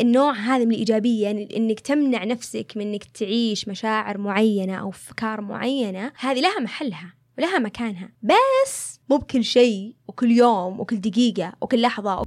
النوع هذا من الإيجابية يعني إنك تمنع نفسك من إنك تعيش مشاعر معينة أو أفكار معينة هذه لها محلها ولها مكانها. بس مو بكل شيء وكل يوم وكل دقيقة وكل لحظة.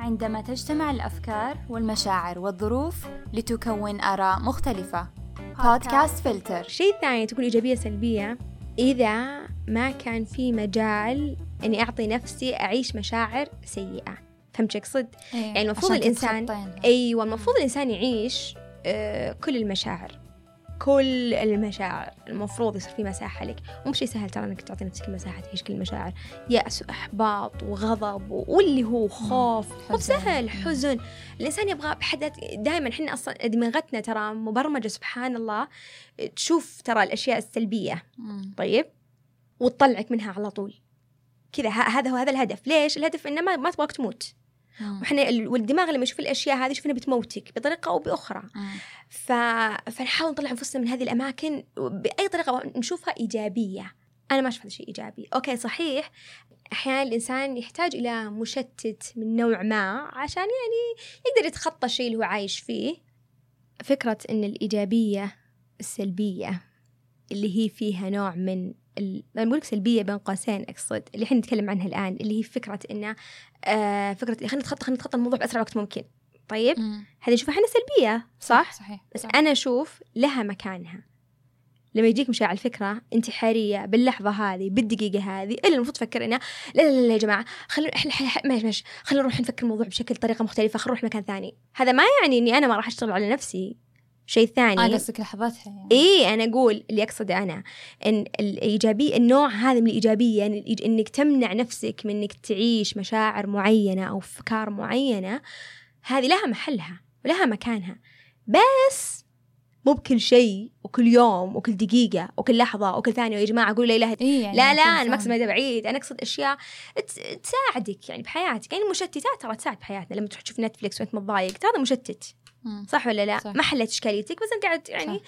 عندما تجتمع الأفكار والمشاعر والظروف لتكون آراء مختلفة. بودكاست فلتر الشيء الثاني تكون إيجابية سلبية إذا ما كان في مجال إني أعطي نفسي أعيش مشاعر سيئة فهمت شو أقصد؟ إيه. يعني المفروض الإنسان. أيوة المفروض الإنسان يعيش آه، كل المشاعر كل المشاعر المفروض يصير في مساحة لك. مو بشيء سهل ترى إنك تعطي نفسك المساحة تعيش كل المشاعر. يأس وإحباط وغضب واللي هو خوف. مو. بسهل حزن. الإنسان يبغى بحد دائما إحنا أصلا دماغتنا ترى مبرمجة سبحان الله. تشوف ترى الأشياء السلبية. مم. طيب؟ وتطلعك منها على طول. كذا هذا هو هذا الهدف. ليش؟ الهدف إنه ما, ما تبغاك تموت. مم. وإحنا ال- والدماغ لما يشوف الأشياء هذه يشوف إنها بتموتك بطريقة أو بأخرى. ف... فنحاول نطلع أنفسنا من هذه الأماكن بأي طريقة نشوفها إيجابية. أنا ما أشوف هذا شيء إيجابي. أوكي صحيح. أحيانا الإنسان يحتاج إلى مشتت من نوع ما عشان يعني يقدر يتخطى الشيء اللي هو عايش فيه. فكرة إن الإيجابية السلبية اللي هي فيها نوع من ال... أنا بقول لك سلبية بين قوسين أقصد اللي إحنا نتكلم عنها الآن اللي هي فكرة انه آه فكرة خلينا نتخطى خلينا نتخطى الموضوع بأسرع وقت ممكن. طيب. هذه نشوفها إحنا سلبية صح؟ صحيح بس صح. أنا أشوف لها مكانها. لما يجيك مشاعر الفكرة انتحارية باللحظة هذه بالدقيقة هذه إلا المفروض تفكر انه لا لا لا يا جماعة خلينا إحنا إحنا- ماشي ماشي خلينا نروح نفكر الموضوع بشكل طريقة مختلفة خلينا نروح مكان ثاني. هذا ما يعني إني أنا ما راح أشتغل على نفسي. شيء ثاني. آه قصدك لحظتها يعني. إيه أنا أقول اللي أقصده أنا إن الايجابيه النوع هذا من الإيجابية يعني إنك تمنع نفسك من إنك تعيش مشاعر معينة أو أفكار معينة هذه لها محلها ولها مكانها. بس مو بكل شيء وكل يوم وكل دقيقة وكل لحظة وكل ثانية يا جماعة قولوا لا إله إيه يعني لا لا. اقصد مدى بعيد. أنا أقصد أشياء ت- تساعدك يعني بحياتك. يعني المشتتات ترى تساعد بحياتنا. لما تروح تشوف نتفلكس وأنت متضايق ترى هذا مشتت. مم. صح ولا لا؟ صح. ما حلت إشكاليتك بس أنت قاعد يعني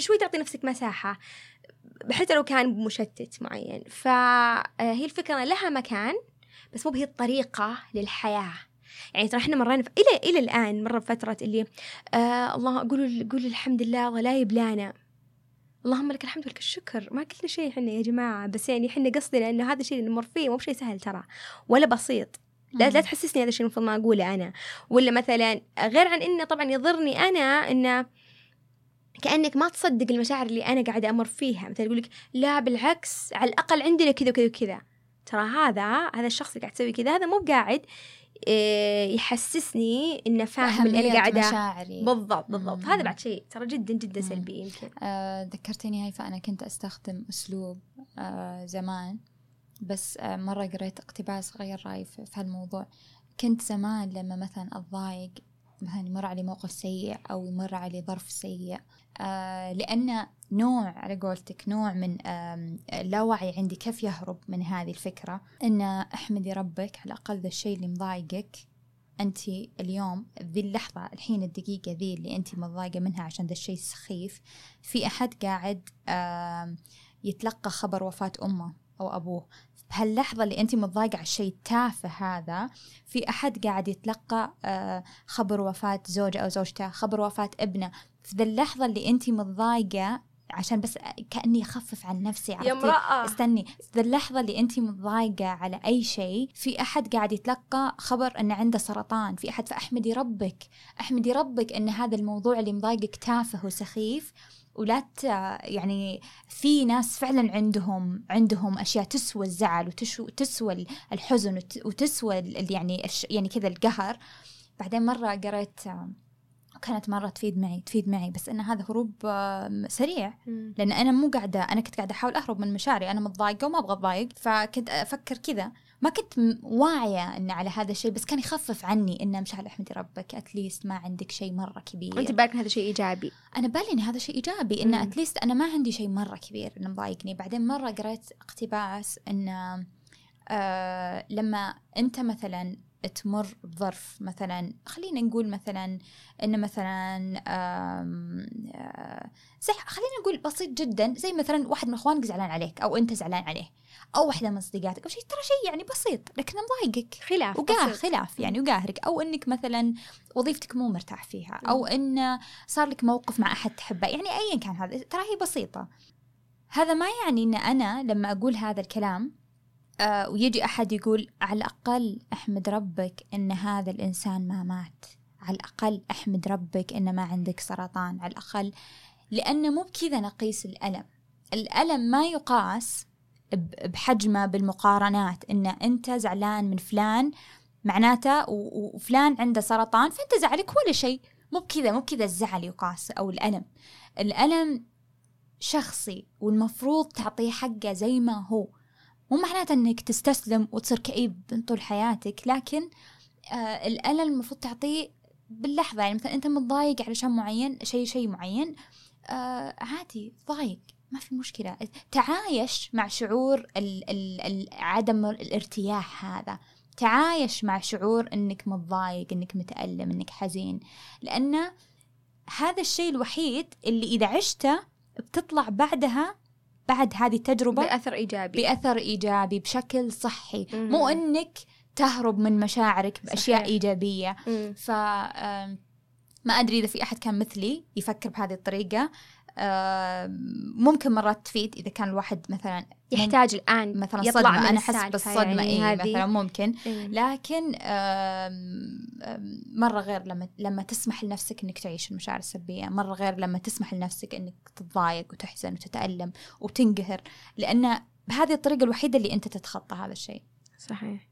شوي تعطي نفسك مساحة. حتى لو كان مشتت معين. فهي الفكرة لها مكان بس مو بهي الطريقة للحياة. يعني ترى إحنا مرينا. إلى إلى الآن مرة بفترة اللي آه الله قولوا قولوا الحمد لله الله لا يبلانا. اللهم لك الحمد ولك الشكر. ما قلنا شيء إحنا يا جماعة بس يعني إحنا قصدنا إنه هذا الشيء اللي نمر فيه مو بشيء سهل ترى ولا بسيط. لا لا. تحسسني هذا الشيء المفروض ما أقوله أنا. ولا مثلا غير عن إنه طبعا يضرني أنا انه كأنك ما تصدق المشاعر اللي أنا قاعدة أمر فيها. مثلا يقول لك لا بالعكس على الأقل عندنا كذا وكذا وكذا. ترى هذا هذا الشخص اللي قاعد يسوي كذا هذا مو قاعد إيه، يحسسني إنه فاهم اللي أنا قاعدة. مشاعري. بالضبط بالضبط. مم. هذا بعد شيء ترى جدا جدا مم. سلبي يمكن. آه ذكرتني هاي فأنا كنت أستخدم أسلوب آه زمان. بس آه مرة قريت اقتباس غير رأيي في هالموضوع. كنت زمان لما مثلا أتضايق مثلا يمر علي موقف سيء أو يمر علي ظرف سيء آه لأن نوع على قولتك نوع من اللاوعي عندي كيف يهرب من هذه الفكرة؟ إن احمدي ربك على الأقل ذا الشيء اللي مضايقك أنت اليوم ذي اللحظة الحين الدقيقة ذي اللي أنت متضايقة منها عشان ذا الشيء سخيف في أحد قاعد يتلقى خبر وفاة أمه أو أبوه. بهاللحظة اللي أنت متضايقة على الشيء التافه هذا في أحد قاعد يتلقى آه، خبر وفاة زوجة أو زوجته خبر وفاة ابنه. في ذا اللحظة اللي أنت متضايقة عشان بس كأني أخفف عن نفسي يا؟ امرأة. استني. في اللحظة اللي أنت متضايقة على أي شيء في أحد قاعد يتلقى خبر أنه عنده سرطان. في أحد فأحمدي ربك. أحمدي ربك أن هذا الموضوع اللي مضايقك تافه وسخيف ولا. يعني في ناس فعلا عندهم عندهم أشياء تسوى الزعل وتسوى الحزن وت- وتسوى يعني. يعني كذا القهر بعدين مرة قريت كانت مرة تفيد معي تفيد معي بس إن هذا هروب سريع. لأن أنا مو قاعدة أنا كنت قاعدة أحاول أهرب من مشاعري أنا متضايقة وما أبغى أتضايق فكنت أفكر كذا ما كنت واعية ان على هذا الشيء بس كان يخفف عني إن مشاعر احمدي ربك اتليست ما عندك شيء مرة كبير. وأنت بالك هذا شيء إيجابي. أنا بالي إن هذا شيء إيجابي إن مم. اتليست أنا ما عندي شيء مرة كبير انه مضايقني. بعدين مرة قريت اقتباس إن آه لما أنت مثلا تمر بظرف مثلا خلينا نقول مثلا إن مثلا آم، آه، زي خلينا نقول بسيط جدا زي مثلا واحد من إخوانك زعلان عليك أو أنت زعلان عليه أو واحدة من صديقاتك أو شيء ترى شيء يعني بسيط لكنه مضايقك خلاف وقاه. خلاف يعني وقاهرك أو إنك مثلا وظيفتك مو مرتاح فيها أو إن صار لك موقف مع أحد تحبه يعني ايا كان هذا ترى هي بسيطة هذا ما يعني إن أنا لما أقول هذا الكلام آه ويجي أحد يقول على الأقل أحمد ربك إن هذا الإنسان ما مات. على الأقل أحمد ربك إن ما عندك سرطان. على الأقل. لأن مو بكذا نقيس الألم. الألم ما يقاس بحجمه بالمقارنات. إن أنت زعلان من فلان معناته وفلان عنده سرطان فأنت زعلك ولا شيء. مو بكذا مو بكذا الزعل يقاس أو الألم. الألم شخصي والمفروض تعطيه حقه زي ما هو. مو معناته إنك تستسلم وتصير كئيب طول حياتك لكن آه الألم المفروض تعطيه باللحظة يعني مثلا أنت متضايق علشان معين شيء شيء معين آه عادي ضايق ما في مشكلة. تعايش مع شعور ال ال ال عدم الارتياح هذا. تعايش مع شعور إنك متضايق إنك متألم إنك حزين. لأن هذا الشيء الوحيد اللي إذا عشته بتطلع بعدها بعد هذه التجربة بأثر إيجابي بأثر إيجابي بشكل صحي مهم. مو أنك تهرب من مشاعرك بأشياء صحيح. إيجابية مم. ف ما أدري إذا في أحد كان مثلي يفكر بهذه الطريقة آم، ممكن مرات تفيد إذا كان الواحد مثلا يحتاج الآن مثلا يطلع صدمة. من أنا أحس السالفة بالصدمة. يعني إيه هذه. مثلا ممكن. إيه. لكن مرة غير لما لما تسمح لنفسك إنك تعيش المشاعر السلبية، مرة غير لما تسمح لنفسك إنك تتضايق وتحزن وتتألم وتنقهر، لأن بهذه الطريقة الوحيدة اللي أنت تتخطى هذا الشيء. صحيح.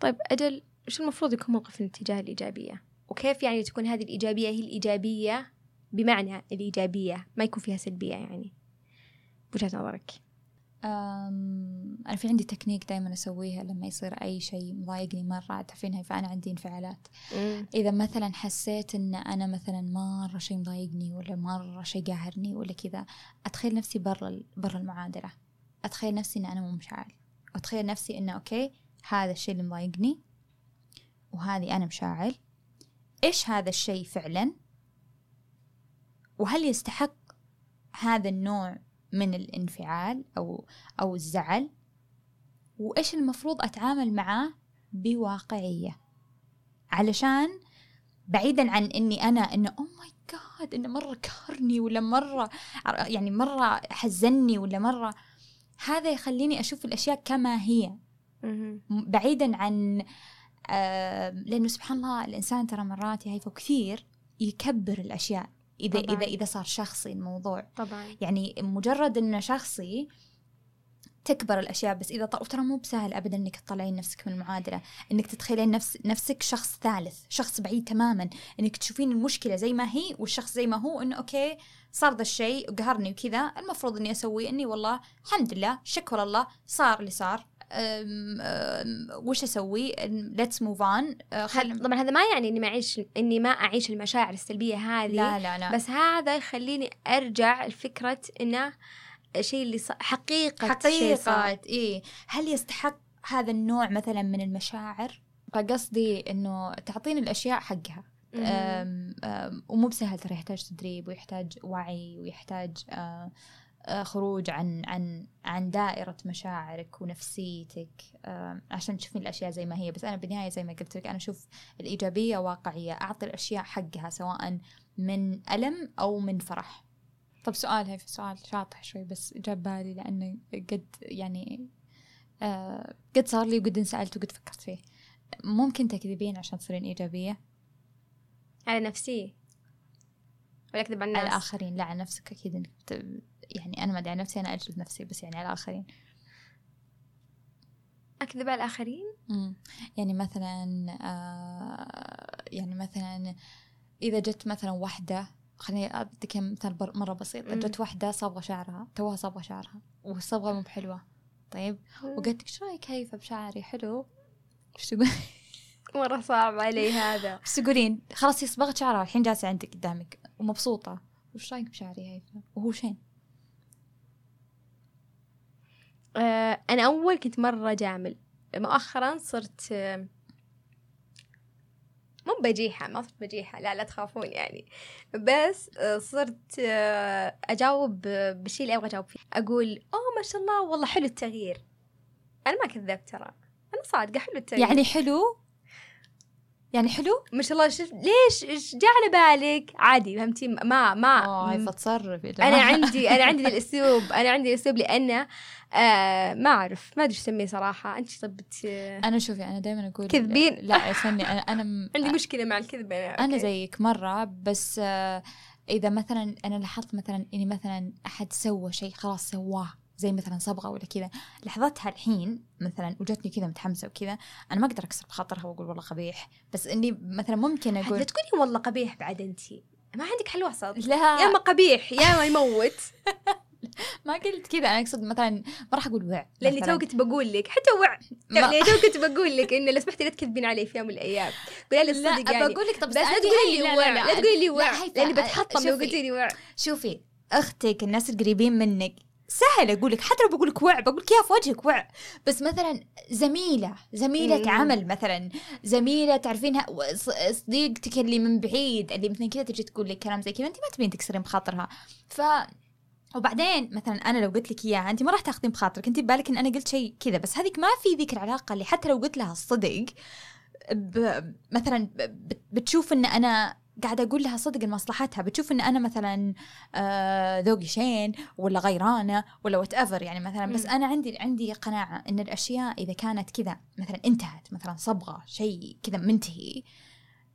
طيب أجل وش المفروض يكون موقفنا تجاه الإيجابية؟ وكيف يعني تكون هذه الإيجابية هي الإيجابية بمعنى الإيجابية ما يكون فيها سلبية يعني. بوجهة نظرك؟ أنا في عندي تكنيك دائما أسويها لما يصير أي شيء مضايقني مرة تعرفينها فأنا عندي انفعالات. إذا مثلا حسيت إن أنا مثلا مرة شيء مضايقني ولا مرة شيء قاهرني ولا كذا أتخيل نفسي برا ال- برا المعادلة. أتخيل نفسي إن أنا مو مشاعل. وأتخيل نفسي إنه أوكي هذا الشيء اللي مضايقني وهذه أنا مشاعل. إيش هذا الشيء فعلا؟ وهل يستحق هذا النوع من الانفعال أو أو الزعل؟ وإيش المفروض أتعامل معاه بواقعية؟ علشان بعيدا عن إني أنا إنه أو ماي جاد إنه مرة كهرني ولا مرة يعني مرة حزني ولا مرة. هذا يخليني أشوف الأشياء كما هي. بعيدا عن آه لأنه سبحان الله الإنسان ترى مرات يا هيفا كثير يكبر الأشياء. إذا طبعاً. إذا إذا صار شخصي الموضوع. طبعا. يعني مجرد إنه شخصي تكبر الأشياء بس إذا طر... ترى مو بسهل ابدا إنك تطلعين نفسك من المعادلة. إنك تتخيلين نفس نفسك شخص ثالث شخص بعيد تماما. إنك تشوفين المشكلة زي ما هي والشخص زي ما هو إنه okay صار ذا الشيء وقهرني وكذا. المفروض إني أسوي إني والله الحمد لله شكر الله صار اللي صار. وش أسوي؟ let's move on طبعا هذا ما يعني إني ما اعيش إني ما أعيش المشاعر السلبية هذه لا لا لا. بس هذا يخليني أرجع لفكرة إنه الشيء اللي ص... حقيقة. حقيقة إيه هل يستحق هذا النوع مثلا من المشاعر؟ فقصدي إنه تعطيني الأشياء حقها. أم أم ومو بسهل ترى يحتاج تدريب ويحتاج وعي ويحتاج آه، خروج عن عن عن دائرة مشاعرك ونفسيتك. آم، عشان تشوفين الأشياء زي ما هي. بس أنا بالنهاية زي ما قلت لك أنا أشوف الإيجابية واقعية. أعطي الأشياء حقها سواء من ألم أو من فرح. طب سؤال هي في سؤال شاطح شوي بس جاب بالي لأنه قد يعني آه قد صار لي وقد انسألت وقد فكرت فيه. ممكن تكذبين عشان تصيرين إيجابية؟ على نفسي؟ ولا اكذب على على الناس. الآخرين لا على نفسك أكيد إنك بت... يعني أنا ما أدري عن نفسي أنا أجلد نفسي بس يعني على الآخرين. أكذب على الآخرين؟ مم. يعني مثلا آه يعني مثلا إذا جت مثلا واحدة خليني أعطيك مثال مرة بسيط. جت واحدة صابغة شعرها توها صابغة شعرها والصبغة مو بحلوة. طيب؟ وقالت لك شو رأيك هيفا بشعري؟ حلو. إيش تقول؟ مرة صعب علي هذا. إيش تقولين خلاص هي صبغت شعرها الحين جالسة عندك قدامك ومبسوطة. وش رأيك بشعري هيفا وهو شين؟ آه أنا أول كنت مرة جامل مؤخرا صرت آه مو بجيحة ما صرت بجيحة لا لا تخافون يعني. بس آه، صرت أجاوب بالشيء اللي أبغى أجاوب فيه. أقول أوه ما شاء الله والله حلو التغيير. أنا ما كذبت ترى. أنا صادقة حلو التغيير. يعني حلو يعني حلو؟ ما شاء الله شفت ليش؟ إيش جاء على بالك؟ عادي فهمتي؟ ما ما. آه فتصرف يا أنا. عندي أنا عندي الأسلوب أنا عندي الأسلوب لأنه آه ما أعرف ما أدري إيش اسميه صراحة. أنت طب بت- أنا شوفي أنا دائما أقول كذبين. لا استني أنا أنا م- عندي مشكلة مع الكذب أنا أنا. زيك مرة بس آه، إذا مثلا أنا لاحظت مثلا إني مثلا أحد سوى شيء خلاص سواه. زي مثلا صبغة ولا كذا. لحظتها الحين مثلا وجتني كذا متحمسة وكذا أنا ما أقدر أكسر بخاطرها وأقول والله قبيح. بس إني مثلا ممكن لا أقول تقولي والله قبيح بعد أنت؟ ما عندك حل وسط. يا لا اما قبيح يا ما يموت. ما قلت كذا. أنا أقصد مثلا ما راح أقول وع لأني. تو كنت بقول لك حتى وع ما- لاني تو كنت بقول لك إنه لو سمحتي لا تكذبين علي في يوم من الأيام. قولي لي لا الصدق يعني. بقول لك طب بس لا تقولي لي وع لا تقولي لي وع لأني بتحطم لو. قلتي لي وع. شوفي أختك الناس القريبين منك سهل أقول لك حتى لو بقول لك وع بقول لك اياها في وجهك وع بس مثلا زميلة زميلة مم. عمل مثلا زميلة تعرفينها صديقتك اللي من بعيد اللي مثلا كذا تجي تقول لك كلام زي كذا انت ما تبين تكسرين بخاطرها ف وبعدين مثلا أنا لو قلت لك إياها انت ما راح تاخذين بخاطرك انت ببالك إن أنا قلت شيء كذا بس هذيك ما في ذيك العلاقه اللي حتى لو قلت لها الصدق ب... مثلا ب... بتشوف إن أنا قاعدة أقول لها صدق لمصلحتها بتشوف إن أنا مثلا آه، ذوقي شين ولا غيرانة ولا whatever يعني مثلا بس. أنا عندي عندي قناعة إن الأشياء إذا كانت كذا مثلا انتهت مثلا صبغة شيء كذا منتهي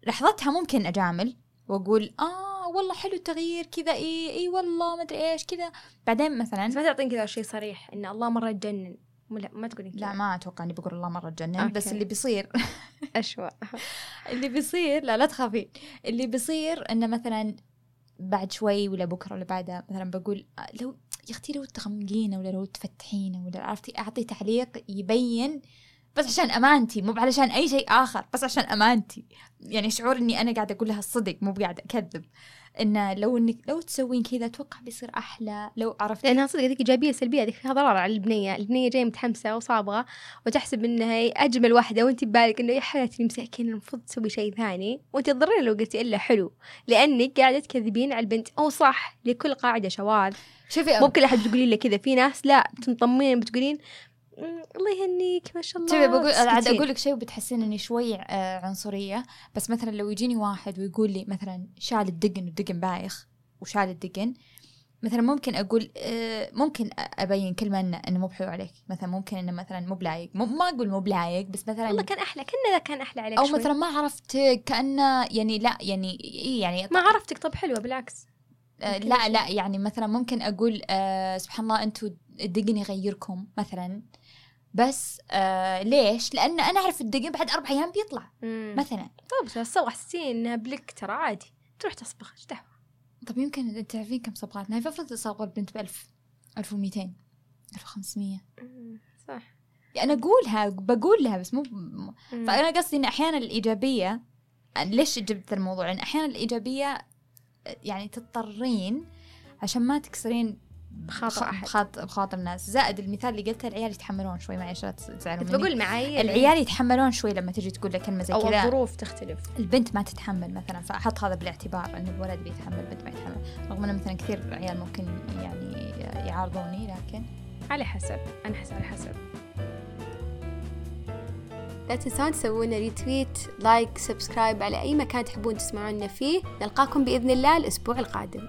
لحظتها ممكن أجامل وأقول آه والله حلو التغيير كذا إي إي والله ما أدري إيش كذا. بعدين مثلا بس ما تعطين كذا شيء صريح إن الله مرة تجنن لا ما تقولين كذا. لا ما أتوقع إني بقول الله مرة تجنن بس. اللي بيصير. أشوى. اللي بيصير لا لا تخافين. اللي بيصير إنه مثلا بعد شوي ولا بكرة ولا بعدها مثلا بقول آه، لو يا أختي لو تغمقينه ولا لو تفتحينه ولا عرفتي أعطي تعليق يبين بس عشان أمانتي مو علشان أي شيء آخر بس عشان أمانتي. يعني شعور إني أنا قاعدة أقول لها الصدق مو قاعدة أكذب. انه لو إنك لو تسوين كذا أتوقع بيصير أحلى. لو عرفتي لأنها صدق ذيك إيجابية سلبية ذيك فيها ضرر على البنية، البنية جاية متحمسة وصابغة وتحسب إنها هي أجمل واحدة وانت ببالك إنه يا حياتي مساكين المفروض تسوي شيء ثاني. وانت تضرين لو قلتي إلا حلو لأنك قاعدة تكذبين على البنت. أو صح لكل قاعدة شواذ شوفي مو بكل أحد بتقولين له كذا. في ناس لا تنطمين بتقولين "مم، الله يهنيك ما شاء الله شوفي بقول عاد. أقول لك شيء وبتحسين إني شوي آه عنصرية بس مثلا لو يجيني واحد ويقول لي مثلا شال الدقن والدقن بايخ وشال الدقن مثلا ممكن أقول آه ممكن أبين كلمة انه إنه مو بحلو عليك مثلا ممكن إنه مثلا مو بلايق ما أقول مو بلايق بس مثلا والله كان أحلى كنا ذا كان أحلى عليك أو شوي. مثلا ما عرفتك كأنه يعني لا يعني إيه يعني ما عرفتك طب حلوة بالعكس آه لا. لا يعني مثلا ممكن أقول آه سبحان الله أنتم الدقن يغيركم مثلا بس آه ليش؟ لأن أنا أعرف الدقن بعد أربع أيام بيطلع مم. مثلا. طب بس الصبغه حسين إنها بلك ترى عادي. تروح تصبغ إيش دعوة؟ طب يمكن أنت تعرفين كم صبغات؟ نايف أفرض صبغة البنت ب 1000 1200 1500 مم، صح. يعني أنا أقولها بقول لها بس مو مم. فأنا قصدي إن أحيانا الإيجابية ليش جبت الموضوع؟ لأن أحيانا الإيجابية يعني تضطرين عشان ما تكسرين بخاطر بخ- أحد. بخاطر بخاطر الناس. زائد المثال اللي قلته العيال يتحملون شوي معلش لا تزعلوا كنت مني بقول معي العيال يتحملون شوي لما تجي تقول لك كلمة زي أو كذا. الظروف تختلف. البنت ما تتحمل مثلا فأحط هذا بالاعتبار ان الولد اللي يتحمل البنت ما يتحمل. رغم إنه مثلا كثير عيال ممكن يعني يعارضوني لكن على حسب. أنا احس على حسب. لا تنسون تسوون retweet like subscribe على أي مكان تحبون تسمعونا فيه. نلقاكم بإذن الله الأسبوع القادم.